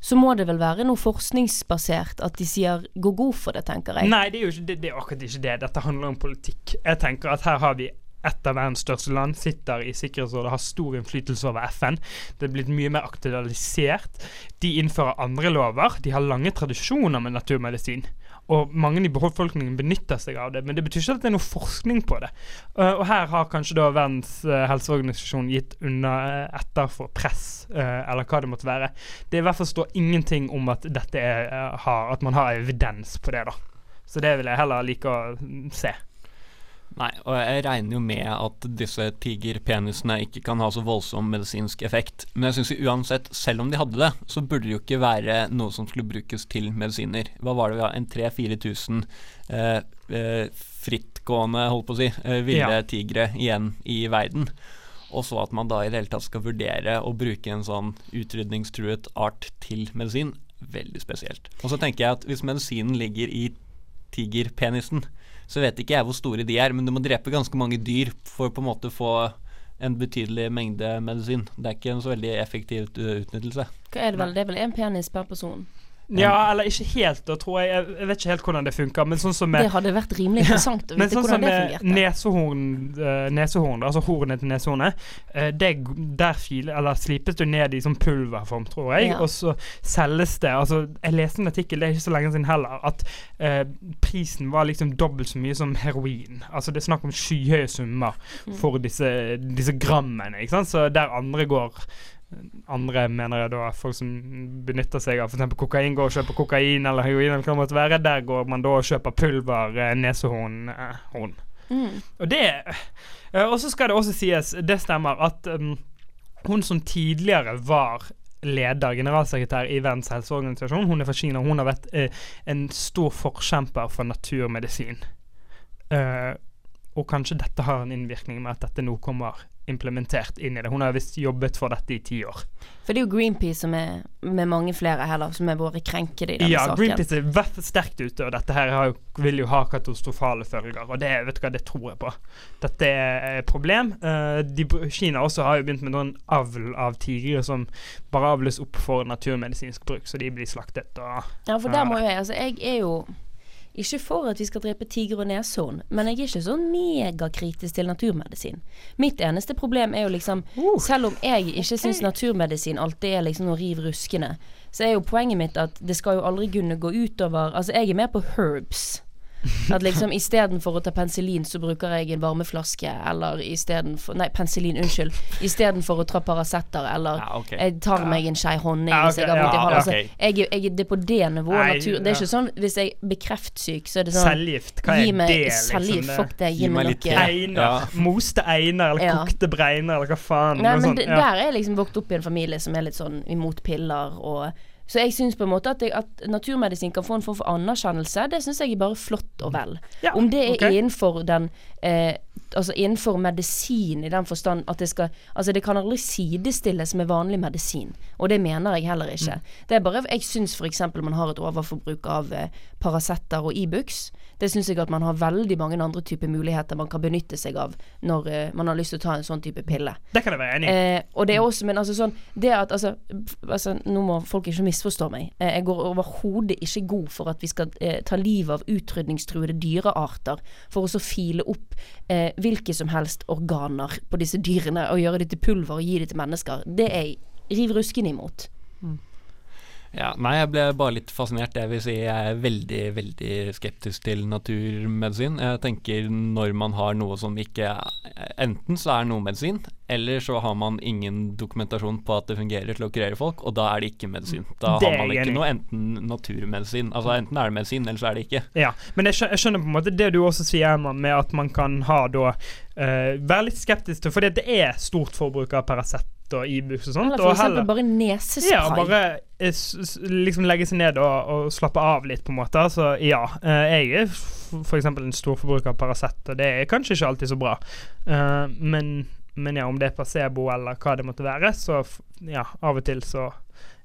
så må det vel være noe forskningsbasert at de sier gå god for det, tenker jeg. Nei, det er jo ikke, det, det er akkurat ikke det. Dette handler om politikk. Jeg tenker at her har vi et av verdens største land, sitter i Sikkerhetsrådet, har stor innflytelse over FN. Det er blitt mye mer aktualisert. De innfører andre lover. De har lange tradisjoner med naturmedisin. Og mange i befolkningen benytter seg av det, men det betyr ikke at det er noe forskning på det. Uh, og her har kanskje da Verdens uh, helseorganisasjon gitt unna uh, etter for press, eller hva det måtte være. Det i hvert fall står ingenting om at dette er, at man har evidens på det, da. Så det vil jeg heller like å mm, se. Nei, og jeg regner jo med at disse tigerpenisene ikke kan ha så voldsom medisinsk effekt. Men jeg syns uansett, selv om de hadde det, så burde det jo ikke være noe som skulle brukes til medisiner. Hva var det vi har, en 3000-4000 eh, eh, frittgående, holdt på å si, eh, ville Ja. tigre igjen i verden. Og så at man da i det hele tatt skal vurdere å bruke en sånn utrydningstruet art til medisin, veldig spesielt. Og så tenker jeg at hvis medisinen ligger i tigerpenisen, så vet ikke jeg hvor store de er, men du må drepe ganske mange dyr for på en måte få en betydelig mengde medisin. Det er ikke en så veldig effektiv utnyttelse. Hva er det vel? Det er vel én penis per person? Ja, eller ikke helt, da, tror jeg. Jeg vet ikke helt hvordan det funker, men sånn som med Det hadde vært rimelig interessant å vite sånn hvordan det med fungerte. nesehorn, eh, nesehorn, altså hornet til neshornet, eh, det, der file, eller slipes du ned i sånn pulverform, tror jeg, Ja. og så selges det altså Jeg leste en artikkel, det er ikke så lenge siden heller, at eh, prisen var liksom dobbelt så mye som heroin. Altså Det er snakk om skyhøye summer Mm. for disse, disse grammene, ikke sant. Så der andre går andre mener jeg da folk som benytter seg av f.eks. kokain, går og kjøper kokain eller heroin, eller hva det måtte være. Der går man da og kjøper pulver, eh, nesehorn, eh, horn. Mm. Og det eh, Og så skal det også sies, det stemmer, at um, hun som tidligere var leder, generalsekretær i Verdens helseorganisasjon, hun er fra Kina, hun har vært uh, en stor forkjemper for naturmedisin. Uh, og kanskje dette har en innvirkning med at dette nå kommer implementert inn i det. Hun har visst jobbet for dette i ti år. For det er jo Greenpeace som er med mange flere heller, som er våre krenkede i denne Ja, saken. Greenpeace er hvert sterkt ute, og dette her har vil jo ha katastrofale følger. Og det vet du hva, det tror jeg på. Dette er et problem. Uh, de, Kina også har jo begynt med noen avl av tigre som bare avles opp for naturmedisinsk bruk, så de blir slaktet. Og, Ja, for der må jo jeg Altså, jeg er jo ikke for at vi skal drepe tiger og neshorn, men jeg er ikke sånn megakritisk til naturmedisin. Mitt eneste problem er jo liksom Selv om jeg ikke syns naturmedisin alltid er liksom noe riv ruskende, så er jo poenget mitt at det skal jo aldri kunne gå utover Altså, jeg er mer på herbs. At liksom istedenfor å ta penicillin, så bruker jeg en varmeflaske, eller istedenfor Nei, penicillin, unnskyld. Istedenfor å ta Paracet-er, eller Ja, okay. jeg tar meg en skei honning Ja, hvis jeg har vondt i ja, hånda. Altså, jeg, jeg, det er på det nivået. Nei, natur, det er ikke sånn hvis jeg blir kreftsyk, så er det sånn Cellegift, hva er meg det? cellegift, Liksom, fuck det, gi, meg litt noe te. Einer. Ja. Moste einer, eller Ja. kokte bregner, eller hva faen. Nei, men sånn. ja. der er jeg liksom vokst opp i en familie som er litt sånn imot piller og Så jeg syns på en måte at, jeg, at naturmedisin kan få en form for anerkjennelse. Det syns jeg er bare flott og vel. Ja, Om det er okay. innenfor den eh, Altså innenfor medisin i den forstand at det skal Altså det kan aldri sidestilles med vanlig medisin, og det mener jeg heller ikke. Mm. Det er bare Jeg syns f.eks. man har et overforbruk av eh, Paracet og Ibux. Det syns jeg at man har veldig mange andre typer muligheter man kan benytte seg av når eh, man har lyst til å ta en sånn type pille. Det kan jeg være enig i. Eh, og det er også, men altså sånn Det at altså, altså Nå må folk ikke misforstå meg. Eh, jeg går overhodet ikke god for at vi skal eh, ta livet av utrydningstruede dyrearter for å så file opp eh, hvilke som helst organer på disse dyrene og gjøre det til pulver og gi det til mennesker. Det er jeg riv rusken imot. Ja, nei, jeg ble bare litt fascinert. Jeg vil si jeg er veldig, veldig skeptisk til naturmedisin. Jeg tenker når man har noe som ikke Enten så er det noe medisin, eller så har man ingen dokumentasjon på at det fungerer til å kurere folk, og da er det ikke medisin. Da Det har man ikke noe enten naturmedisin Altså enten er det medisin, eller så er det ikke. Ja, men jeg skjønner, på en måte det du også sier, Emma, med at man kan ha da uh, Være litt skeptisk til Fordi det er stort forbruk av Paracet og Ibux og sånt. Eller for eksempel bare nesespray. ja, bare eh, liksom legge seg ned og, og slappe av litt, på en måte. Så ja. eh, jeg er f.eks. en storforbruker av Paracet, og det er kanskje ikke alltid så bra. Eh, men, men ja, om det er placebo eller hva det måtte være, så ja, av og til så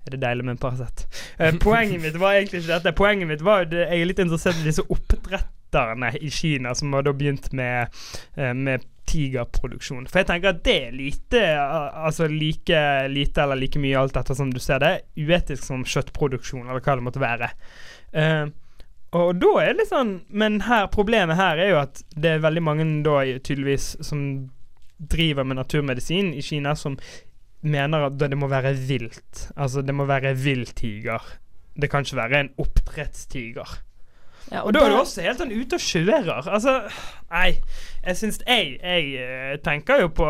er det deilig med en Paracet. Poenget mitt var egentlig ikke dette. Poenget mitt var det, jeg er litt interessert i disse oppdretterne i Kina som har da begynt med, med tigerproduksjon. For jeg tenker at det er lite, eh, altså like lite eller like mye alt etter som du ser det, uetisk som kjøttproduksjon, eller hva det måtte være. Uh, og da er det litt sånn Men her, problemet her er jo at det er veldig mange da tydeligvis som driver med naturmedisin i Kina, som mener at det må være vilt. Altså det må være vill tiger. Det kan ikke være en oppdrettstiger. Ja, Og da er du også helt sånn ute og kjører. Altså, nei. Jeg syns Jeg, jeg eh, tenker jo på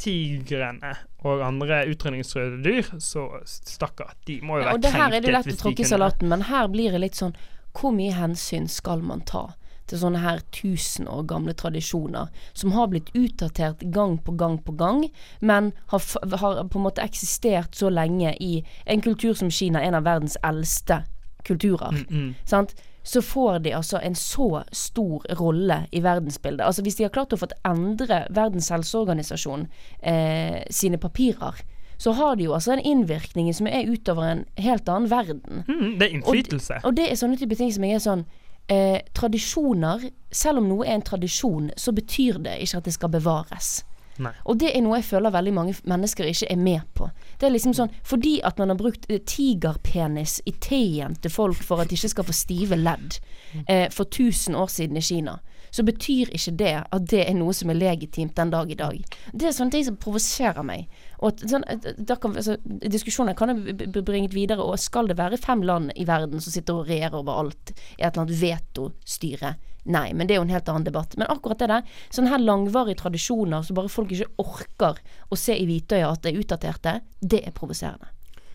tigrene og andre utrydningstruede dyr, så stakkar. De må jo Ja, være og det her er det lett å tråkke i salaten, men her blir det litt sånn Hvor mye hensyn skal man ta til sånne her tusen år gamle tradisjoner som har blitt utdatert gang på gang på gang, men har, har på en måte eksistert så lenge i en kultur som Kina, en av verdens eldste kulturer. Mm, Sant? Så får de altså en så stor rolle i verdensbildet. Altså Hvis de har klart å få endre Verdens helseorganisasjon eh, sine papirer, så har de jo altså en innvirkning som er utover en helt annen verden. mm, det er innflytelse. Og det er sånne type ting som jeg er sånn eh, Tradisjoner, selv om noe er en tradisjon, så betyr det ikke at det skal bevares. Nei. Og det er noe jeg føler veldig mange mennesker ikke er med på. Det er liksom sånn Fordi at man har brukt eh, tigerpenis i teen til folk for at de ikke skal få stive ledd eh, for 1000 år siden i Kina, så betyr ikke det at det er noe som er legitimt den dag i dag. Det er sånne ting som provoserer meg. Og at, sånn, da kan, altså, diskusjoner kan jo b- b- bringet videre, og skal det være fem land i verden som sitter og regjerer over alt i et eller annet vetostyre? Nei, men det er jo en helt annen debatt. Men akkurat det der, sånne her langvarige tradisjoner så bare folk ikke orker å se i hvitøyet at det er utdaterte, det er provoserende.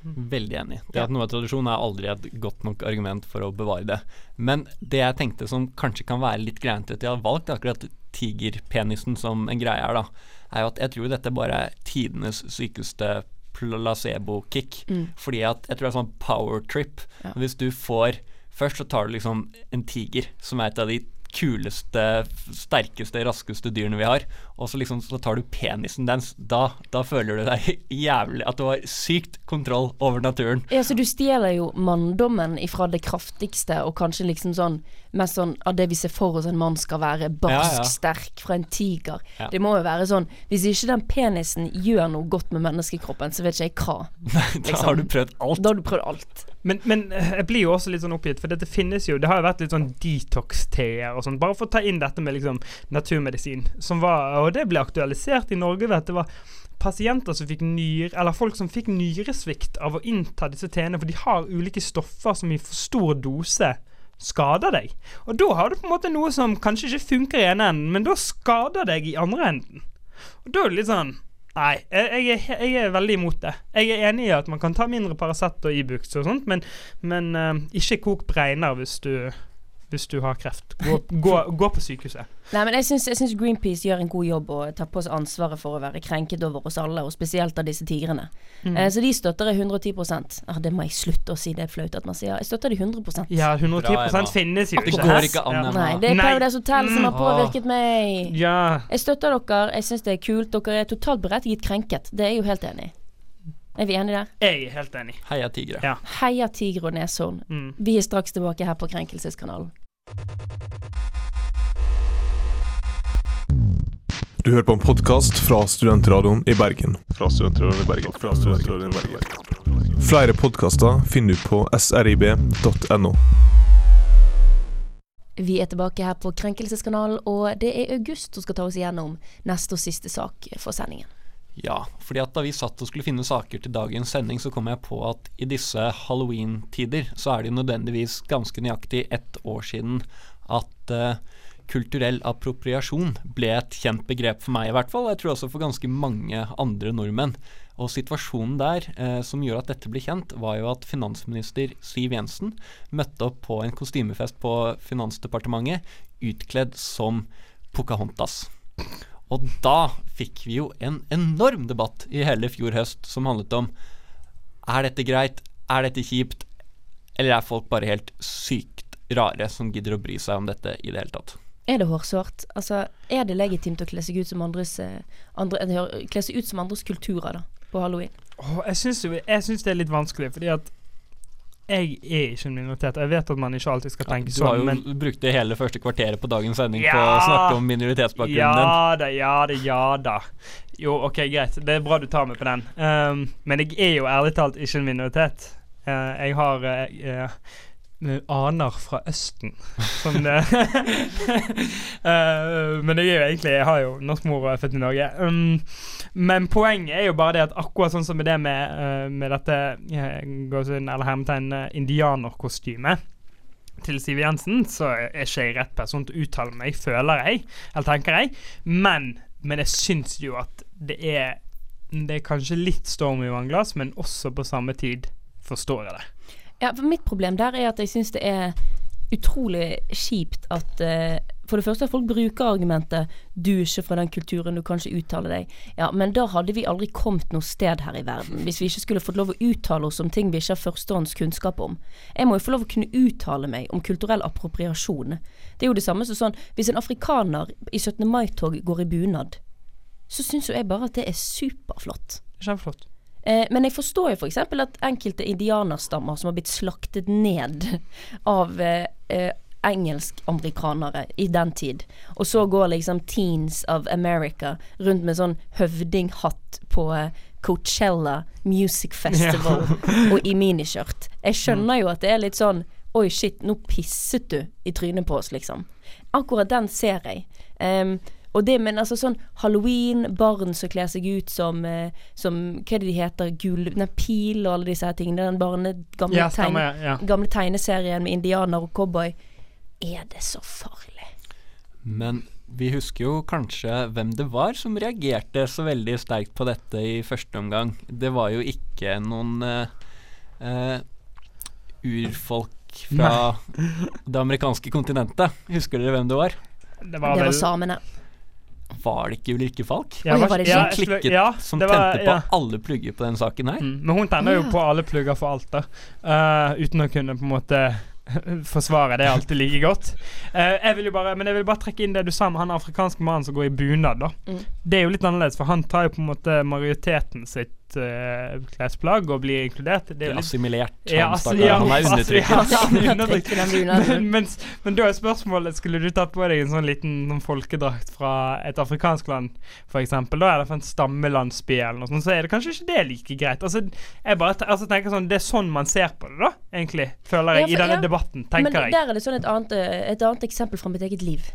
Veldig enig. Det at noe er tradisjon er aldri et godt nok argument for å bevare det. Men det jeg tenkte som kanskje kan være litt greit at jeg har valgt akkurat tigerpenisen som en greie her, da, er jo at jeg tror dette bare er tidenes sykeste placebo-kick. Fordi at jeg tror det er sånn power trip. Ja. Hvis du får Først så tar du liksom en tiger, som er et av de kuleste, sterkeste, raskeste dyrene vi har, og så liksom så tar du penisen dens. Da, da føler du deg jævlig At du har sykt kontroll over naturen. Ja, så du stjeler jo manndommen ifra det kraftigste, og kanskje liksom sånn mest sånn av det vi ser for oss en mann skal være, barsk, Ja, ja. sterk, fra en tiger. Ja. Det må jo være sånn Hvis ikke den penisen gjør noe godt med menneskekroppen, så vet ikke jeg hva. Da har du prøvd alt. Da har du prøvd alt. Men, men eh, jeg blir jo også litt sånn oppgitt, for dette finnes jo Det har jo vært litt sånn detox-teer og sånn, bare for å ta inn dette med liksom naturmedisin, som var Og det ble aktualisert i Norge ved at det var pasienter som fikk nyre, eller folk som fikk nyresvikt av å innta disse teene, for de har ulike stoffer som i for stor dose skader deg. Og da har du på en måte noe som kanskje ikke funker i ene enden, men da skader deg i andre enden. Og da er det litt sånn Nei, jeg, jeg, er, veldig imot det. Jeg er enig i at man kan ta mindre Paracet og Ibux og sånt, men, men uh, ikke kok bregner hvis du, hvis du har kreft. Gå, gå, gå på sykehuset. Nei, men jeg syns, Greenpeace gjør en god jobb og tar på seg ansvaret for å være krenket over oss alle, og spesielt av disse tigrene. Mm. Eh, så de støtter jeg 110% ah, Det må jeg slutte å si, det er flaut at man sier. Jeg støtter de 100% Ja, 110 Bra, finnes jo ikke. Det går ikke an, Ja. Nei, det er. Paradise Hotel som har Mm. påvirket meg. Ja. Jeg støtter dere, jeg syns det er kult. Dere er totalt berettiget krenket. Det er jeg jo helt enig i. Er vi enige der? Jeg er helt enig. Heia tigre. Ja. Heia Tigre og Neshorn. Mm. Vi er straks tilbake her på Krenkelseskanalen. Du hører på en podkast fra Studentradioen i Bergen. Fra Studentradioen i Bergen. Fra Studentradioen i Bergen. Flere podkaster finner du på srib.no. Vi er tilbake her på Krenkelseskanalen, og det er August som skal ta oss igjennom neste og siste sak for sendingen. Ja, fordi at da vi satt og skulle finne saker til dagens sending, så kom jeg på at i disse halloween-tider så er det jo nødvendigvis ganske nøyaktig ett år siden at uh, kulturell appropriasjon ble et kjent begrep for meg i hvert fall, jeg tror også for ganske mange andre nordmenn. Og situasjonen der eh, som gjør at dette ble kjent, var jo at finansminister Siv Jensen møtte opp på en kostymefest på Finansdepartementet utkledd som Pocahontas. Og da fikk vi jo en enorm debatt i hele fjor høst som handlet om Er dette greit, er dette kjipt, eller er folk bare helt sykt rare som gidder å bry seg om dette i det hele tatt? Er det hårsårt? Altså, er det legitimt å kle seg ut som andres, eh, andre, ut som andres kulturer da, på halloween? Oh, jeg syns det er litt vanskelig, fordi at jeg er ikke en minoritet. Jeg vet at man ikke alltid skal tenke sånn Du har jo brukt det hele første kvarteret på dagens sending på å snakke om minoritetsbakgrunnen din. Ja da, ja da, ja da. Jo, OK, greit. Det er bra du tar meg på den. Um, men jeg er jo ærlig talt ikke en minoritet. Uh, jeg har uh, eh, aner fra Østen, som det uh, Men jeg er jo egentlig Jeg har jo norsk mor og er født i Norge. Um, men poenget er jo bare det at akkurat sånn som det med, uh, med dette inn, eller hermetegn indianerkostymet indianerkostyme til Siv Jensen, så er ikke jeg rett person til å uttale meg, føler jeg, eller tenker jeg. Men, men jeg syns jo at det er Det er kanskje litt storm i vannglass, men også på samme tid forstår jeg det. Ja, for Mitt problem der er at jeg syns det er utrolig kjipt at uh, For det første at folk bruker argumentet 'du er ikke fra den kulturen, du kan ikke uttale deg'. Ja, men da hadde vi aldri kommet noe sted her i verden hvis vi ikke skulle fått lov å uttale oss om ting vi ikke har førstehånds kunnskap om. Jeg må jo få lov å kunne uttale meg om kulturell appropriasjon. Det er jo det samme som sånn Hvis en afrikaner i 17. mai-tog går i bunad, så syns jo jeg bare at det er superflott. Kjempeflott. Eh, men jeg forstår jo f.eks. For at enkelte indianerstammer som har blitt slaktet ned av eh, eh, engelsk-amerikanere i den tid, og så går liksom Teens of America rundt med sånn høvdinghatt på eh, Coachella Music Festival og i miniskjørt. Jeg skjønner jo at det er litt sånn Oi, shit, nå pisset du i trynet på oss, liksom. Akkurat den ser jeg. Em, og det, men altså sånn halloween, barn som kler seg ut som, eh, som Hva er det de heter? Gul, nei, Pil og alle disse her tingene. Den barne, gamle, Ja, tegne. Ja. gamle tegneserien med indianer og cowboy. Er det så farlig? Men vi husker jo kanskje hvem det var som reagerte så veldig sterkt på dette i første omgang. Det var jo ikke noen eh, eh, urfolk fra det amerikanske kontinentet. Husker dere hvem det var? Det Det var var samene. Var det ikke Ulrikke Falk? Ja, var ja, Som klikket, ja, som det var- tente på ja. alle plugger på den saken her? Mm, men hun tenner jo på alle plugger for alt, da. Uh, uten å kunne på en måte forsvare det alltid like godt. Uh, jeg vil jo bare, men jeg vil bare trekke inn det du sa med han afrikanske mannen som går i bunad. da. Mm. Det er jo litt annerledes, for han tar jo på en måte majoriteten sitt uh, klesplagg og blir inkludert. Det er litt Assimilert. Ja, han, ja, han er undertrykt. ja. i. Mens, men da er spørsmålet Skulle du tatt på deg en sånn liten sånn folkedrakt fra et afrikansk land, f.eks., da er det fra en stammelandsby eller noe sånt, så er det kanskje ikke det like greit. Altså, jeg bare altså, tenker sånn Det er sånn man ser på det, da, egentlig, føler jeg, Ja, for- i denne ja. debatten, tenker jeg. Men der er det sånn et annet, eh, et annet eksempel fra mitt eget liv.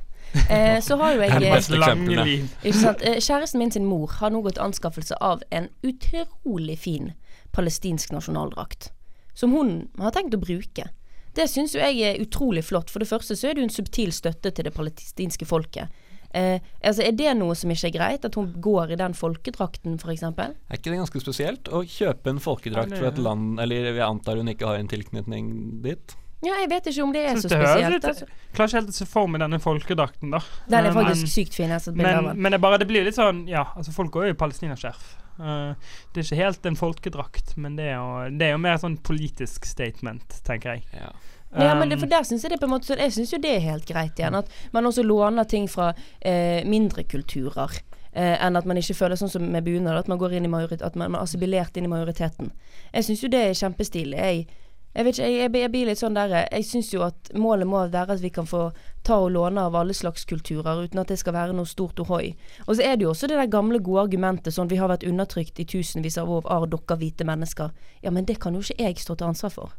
Eh, så har jo jeg eh. Ikke sant? Eh, Kjæresten min sin mor har nå gått anskaffelse av en utrolig fin palestinsk nasjonaldrakt. Som hun har tenkt å bruke. Det syns jo jeg er utrolig flott. For det første så er det jo en subtil støtte til det palestinske folket. Eh, altså Er det noe som ikke er greit? At hun går i den folkedrakten, f.eks.? Er ikke det ganske spesielt å kjøpe en folkedrakt fra et land Eller jeg antar hun ikke har en tilknytning dit? Ja, jeg vet ikke om det er Synes så det spesielt. litt- Altså. Klarer ikke helt å se for meg denne folkedrakten, da. Den er Eh, faktisk men- sykt fin. Jeg av Men, men det, bare, det blir litt sånn Ja, altså folk går jo i palestinaskjerf. Uh, det er ikke helt en folkedrakt, men det er jo, det er jo mer sånn politisk statement, tenker jeg. Ja. Ja, men det, Um, for der synes Jeg det på en måte så Jeg synes jo det er helt greit igjen. At man også låner ting fra uh, mindre kulturer. Uh, enn at man ikke føler sånn som med bunad, at man går inn i majorit At man, man er assimilert inn i majoriteten. Jeg syns jo det er kjempestilig. Jeg, jeg vet ikke, jeg, jeg, jeg blir litt sånn der Jeg syns jo at målet må være at vi kan få ta og låne av alle slags kulturer, uten at det skal være noe stort ohoi. Og så er det jo også det der gamle, gode argumentet sånn vi har vært undertrykt i tusenvis av år av dere hvite mennesker. Ja, men det kan jo ikke jeg stå til ansvar for.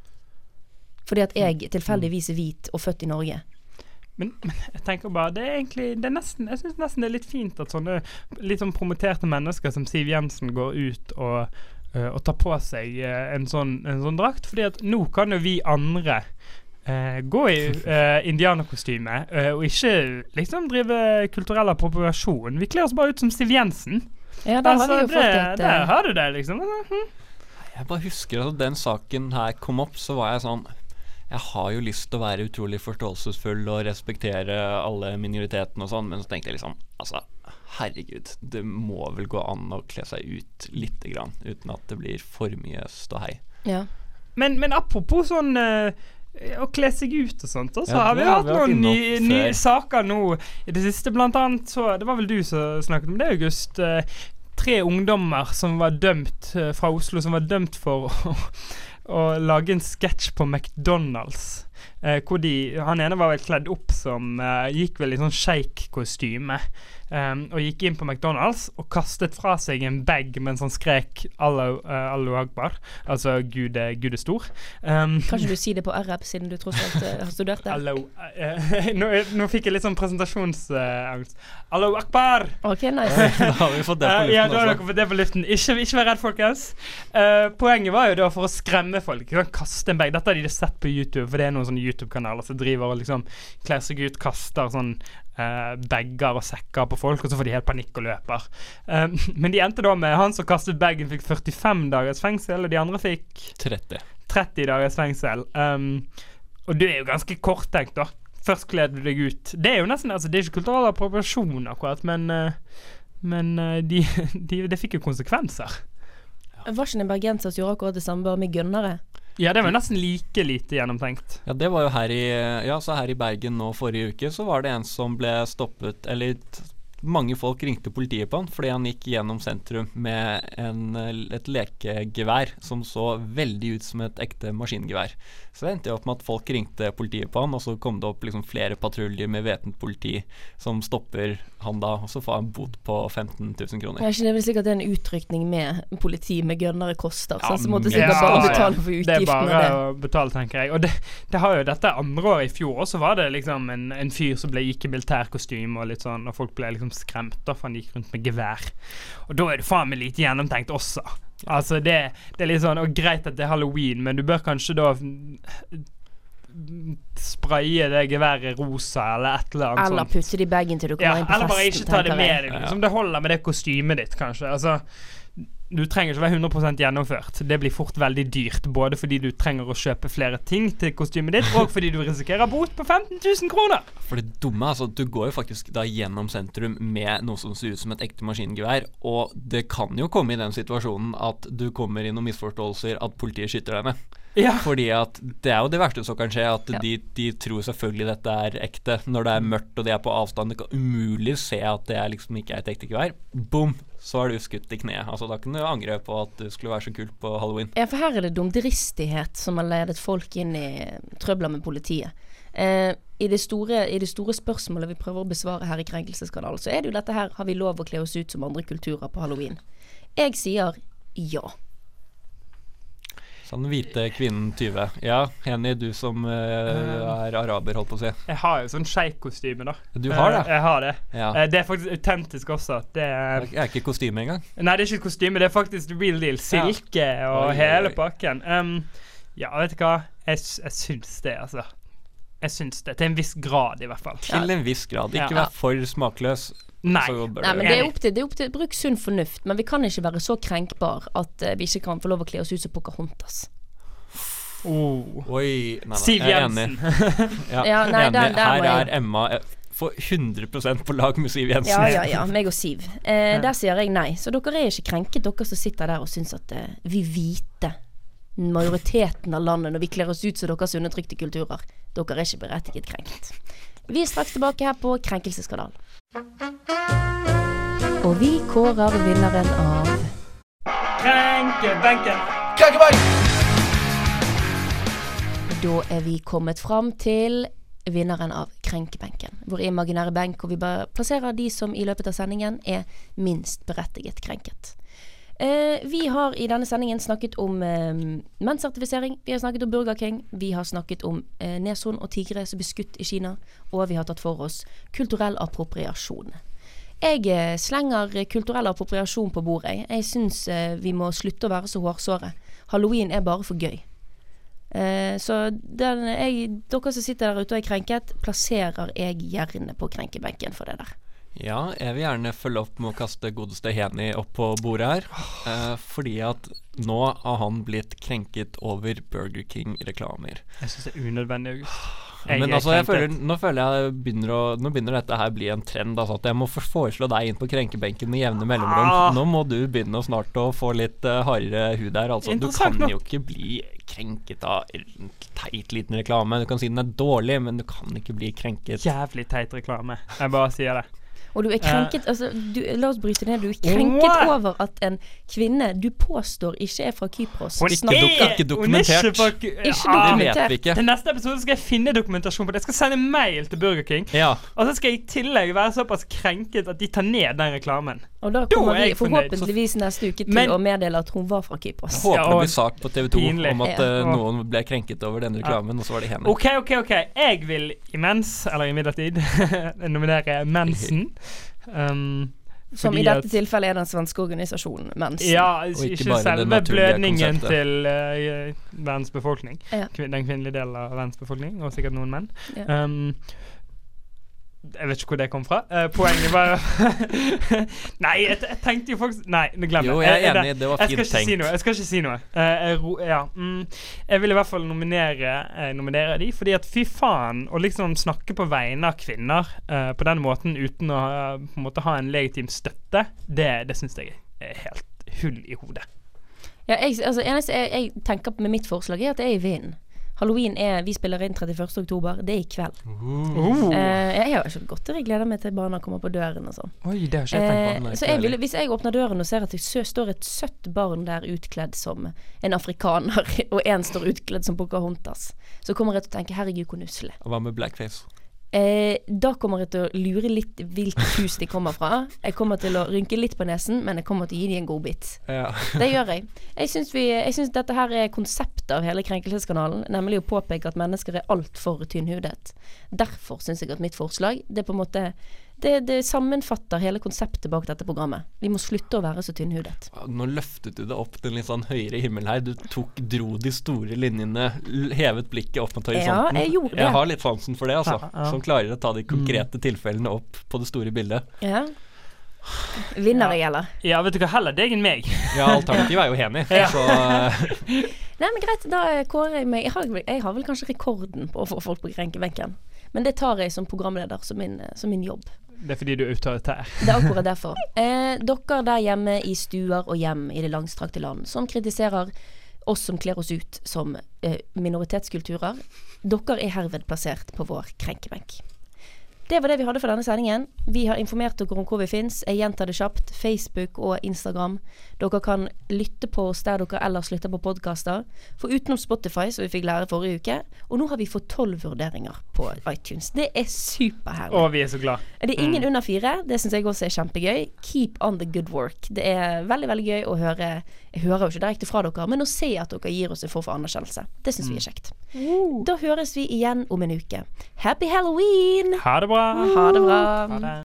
Fordi at jeg tilfeldigvis er hvit og født i Norge. Men, men jeg tenker bare Det er egentlig det er nesten, Jeg syns nesten det er litt fint at sånne litt sånn promoterte mennesker som Siv Jensen går ut og, øh, og ta på seg øh, en, sånn, en sånn drakt. Fordi at nå kan jo vi andre Uh, gå i uh, indianerkostyme uh, og ikke liksom drive kulturell appropriasjon. Vi kler oss bare ut som Siv Jensen. Ja, der har Altså, vi jo det, fått et der eh, har du det, liksom. Jeg bare husker at den saken her kom opp, så var jeg sånn jeg har jo lyst til å være utrolig forståelsesfull og respektere alle minoritetene og sånn, men så tenkte jeg liksom Altså, herregud, det må vel gå an å kle seg ut lite grann uten at det blir for mye ståhei. Ja. Men, men apropos sånn uh, å kle seg ut og sånt, så Ja, har vi hatt noen nye, nye saker nå i det siste. Blant annet så Det var vel du som snakket om det, August. Uh, tre ungdommer som var dømt uh, fra Oslo, som var dømt for å, å lage en sketsj på McDonald's. Eh, hvor de, Han ene var vel kledd opp som Gikk vel i sånn sjeikkostyme. Um, og gikk inn på McDonald's og kastet fra seg en bag mens han skrek Allahu uh, akbar. Altså Gud er, Gud er stor. Um, Kan ikke du si det på arab, siden du tross alt uh, har studert det? Allahu uh, nå, nå fikk jeg litt sånn presentasjonsangst. Allahu akbar! OK, nice. da har vi fått det på Eh, ja, da har dere fått det på luften. Ikke, ikke vær redd, folkens. Eh, poenget var jo da for å skremme folk. Kan? Kaste en bag. Dette har de sett på YouTube, for det er noen sånne YouTube-kanaler som driver og liksom kler seg ut, kaster sånn uh, bager og sekker på folk, og så får de helt panikk og løper. Eh, men de endte da med han som kastet bagen, fikk 45 dagers fengsel, og de andre fikk 30. 30 dagers fengsel. Um, og det er jo ganske korttenkt, da. Først kler du deg ut. Det er jo nesten altså, Det er ikke kulturell appropriasjon, akkurat, men, eh, men det de, de, det fikk jo konsekvenser. Var ikke det en bergenser som gjorde akkurat det samme, bare med gønnere? Ja, det var nesten like lite gjennomtenkt. Ja, det var jo her i Ja, så her i Bergen nå forrige uke så var det en som ble stoppet Eller mange folk ringte politiet på han fordi han gikk gjennom sentrum med en, et lekegevær som så veldig ut som et ekte maskingevær. Så det endte jo opp med at folk ringte politiet på han, og så kom det opp liksom flere patruljer med væpnet politi som stopper han da, og så får han bot på 15 000 kroner. Er ikke det vel sikkert en utrykning med politi med gønnere koster? Ja, så måtte men- sikkert Ja, bare betale for utgiftene. Det er bare det. å betale, tenker jeg. Og det, det har jo dette andre året i fjor også var det liksom en, en fyr som ble gikk i militærkostyme og litt sånn, og folk ble liksom skremt da, for han gikk rundt med gevær. Og da er det faen meg lite gjennomtenkt også. Altså det, det er litt sånn Og greit at det er halloween, men du bør kanskje da spraye det geværet rosa eller et eller annet Eller sånt. putte det i bagen til du Ja, kommer inn på festen. eller bare ikke ta det med deg. Liksom. Det holder med det kostymet ditt, kanskje. Altså, du trenger ikke være 100% gjennomført. Det blir fort veldig dyrt. Både fordi du trenger å kjøpe flere ting til kostymet ditt, og fordi du risikerer bot på 15 000 kroner. For det dumme altså du går jo faktisk da gjennom sentrum med noe som ser ut som et ekte maskingevær, og det kan jo komme i den situasjonen at du kommer i noen misforståelser, at politiet skyter deg ned. Ja. Fordi at det er jo det verste som kan skje, at Ja. de, de tror selvfølgelig dette er ekte. Når det er mørkt og de er på avstand, det kan umulig se at det er liksom ikke er et ekte gevær. Boom! Så er du skutt i kneet. Altså Da kan du angre på at du skulle være så kult på halloween. Ja, for her er det dumdristighet som har ledet folk inn i trøbler med politiet. Eh, i, det store, I det store spørsmålet vi prøver å besvare her i Krenkelseskanalen, så er det jo dette her Har vi lov å kle oss ut som andre kulturer på halloween? Jeg sier ja. Sånn hvite kvinnen 20. Ja, Henny, du som uh, er araber, holdt på å si. Jeg har jo sånn sjeikkostyme, da. Du har det? Eh, Jeg har det. Ja. Det er faktisk autentisk også. Det er, er ikke kostyme engang. nei, det er ikke kostyme, det er faktisk real deal. Silke og Oi, hele oi. pakken. Um, ja, vet du hva? Jeg, jeg syns det, altså. Jeg syns det. Til en viss grad, i hvert fall. Til en viss grad. Ikke Ja. vær for smakløs. Nei. Nei, men det er opp til, det er opp til Bruk sunn fornuft, men vi kan ikke være så krenkbar at uh, vi ikke kan få lov å kle oss ut som Pocahontas. Oh. Oi. Nei, nei, Siv Jensen. enig. Ja, Ja, nei, enig. der- der Her er Emma eh, for 100 på lag med Siv Jensen. Ja, ja, ja. Meg og Siv. Eh, der sier jeg nei. Så dere er ikke krenket, dere som sitter der og syns at eh, vi hvite, majoriteten av landet, når vi kler oss ut som deres undertrykte kulturer, dere er ikke berettiget krenket. Vi er straks tilbake her på Krenkelseskanalen. Og vi kårer vinneren av Krenkebenken. Da er vi kommet fram til vinneren av Krenkebenken. Vår imaginære benk hvor vi bare plasserer de som i løpet av sendingen er minst berettiget krenket. Eh, vi har i denne sendingen snakket om eh, mennsertifisering, vi har snakket om Burger King, vi har snakket om eh, neshorn og tigre som blir skutt i Kina, og vi har tatt for oss kulturell appropriasjon. Jeg eh, slenger kulturell appropriasjon på bordet. jeg. Jeg syns eh, vi må slutte å være så hårsåre. Halloween er bare for gøy. Eh, så den, jeg, dere som sitter der ute og er krenket, plasserer jeg gjerne på krenkebenken for det der. Ja, jeg vil gjerne følge opp med å kaste godeste Heni opp på bordet her. Eh, fordi at nå har han blitt krenket over Burger King-reklamer. Jeg syns det er unødvendig. August. Jeg Men altså, jeg føler, nå føler jeg begynner å, Nå begynner dette her bli en trend. Altså, at jeg må foreslå deg inn på krenkebenken med jevne mellomrom. Ah. Nå må du begynne snart å få litt uh, hardere hud her. Altså. Du kan nok. jo ikke bli krenket av teit liten reklame. Du kan si den er dårlig, men du kan ikke bli krenket. Jævlig teit reklame. Jeg bare sier det. Og du er krenket altså, du, La oss bryte ned. Du er krenket over at en kvinne du påstår ikke er fra Kypros, Hun snakker dok- ikke dokumentert. Hun er ikke, fra- Ikke Ah, Det dokumentert. vet vi ikke. Til neste episode skal jeg finne dokumentasjon på det. Jeg skal sende mail til Burger King. Ja, Og så skal jeg i tillegg være såpass krenket at de tar ned den reklamen. Og da kommer er vi forhåpentligvis neste uke til Men- å meddele at hun var fra Kypros. Håper det blir sak på TV 2 Pinlig. om at Ja. eh, noen ble krenket over denne reklamen, og så var det henne. OK, OK, OK. Jeg vil imens, eller imidlertid, nominere Mensen. Um, Som i dette at- tilfellet er den svenske organisasjonen Mensen. Ja, ikke ikke, selve blødningen til uh, verdens befolkning. Ja. Kvin den kvinnelige delen av verdens befolkning, og sikkert noen menn. Ja. Um, jeg vet ikke hvor det kom fra. Uh, poenget var Nei, jeg, jeg tenkte jo faktisk Nei, nå glemmer jeg. Jo, jeg er Eh, enig, det var fint tenkt. si. Jeg skal ikke si noe. Uh, jeg, ro, ja, mm, jeg vil i hvert fall nominere, eh, nominere de, fordi at fy faen Å liksom snakke på vegne av kvinner uh, på den måten uten å på en måte ha en legitim støtte, det, det syns jeg er helt hull i hodet. Ja, jeg, altså, eneste jeg, jeg tenker på med mitt forslag, er at det er i vinden. Halloween er Vi spiller inn 31. oktober. Det er i kveld. Uh. Uh, jeg har kjøpt godteri. Gleder meg til barna kommer på døren og sånn. Oi, det har ikke jeg tenkt på. Eh, så jeg vil, hvis jeg åpner døren og ser at det står et søtt barn der utkledd som en afrikaner, og én står utkledd som Pocahontas, så kommer jeg til å tenke 'herregud, hvor nusselig'. Hva med blackface? Eh, da kommer jeg til å lure litt hvilket hus de kommer fra. Jeg kommer til å rynke litt på nesen, men jeg kommer til å gi dem en godbit. Ja. Det gjør jeg. Jeg syns, vi, jeg syns dette her er konseptet av hele Krenkelseskanalen, nemlig å påpeke at mennesker er altfor tynnhudet. Derfor syns jeg at mitt forslag Det er på en måte det, det sammenfatter hele konseptet bak dette programmet. Vi må slutte å være så tynnhudet. Nå løftet du det opp til en litt sånn høyere himmel her. Du tok, dro de store linjene, hevet blikket opp mot Ja, horisonten. jeg gjorde det. Jeg har litt sansen for det, altså. Ja, ja. Som klarer å ta de konkrete tilfellene opp på det store bildet. Ja. Vinner jeg, eller? Ja, vet du hva, heller deg enn meg. Ja, alternativet er jo Heni. Ja. Så Nei, men greit, da kårer jeg meg jeg har, jeg har vel kanskje rekorden på å få folk på krenkebenken. Men det tar jeg som programleder som min, som min jobb. Det er fordi du er autoritær. Det er akkurat derfor. Eh, dere der hjemme i stuer og hjem i det langstrakte land som kritiserer oss som kler oss ut som eh, minoritetskulturer, dere er herved plassert på vår krenkebenk. Det var det vi hadde for denne sendingen. Vi har informert dere om hvor vi fins. Jeg gjentar det kjapt. Facebook og Instagram. Dere kan lytte på oss der dere ellers lytter på podkaster. For utenom Spotify, som vi fikk lære forrige uke, og nå har vi fått tolv vurderinger på iTunes. Det er superherlig. Å, vi er så glad. Det er ingen under fire. Det syns jeg også er kjempegøy. Keep on the good work. Det er veldig veldig gøy å høre Jeg hører jo ikke direkte fra dere, men å se at dere gir oss en form for anerkjennelse. Det syns vi er kjekt. Da høres vi igjen om en uke. Happy halloween! Ha det Ha det bra. Ha det.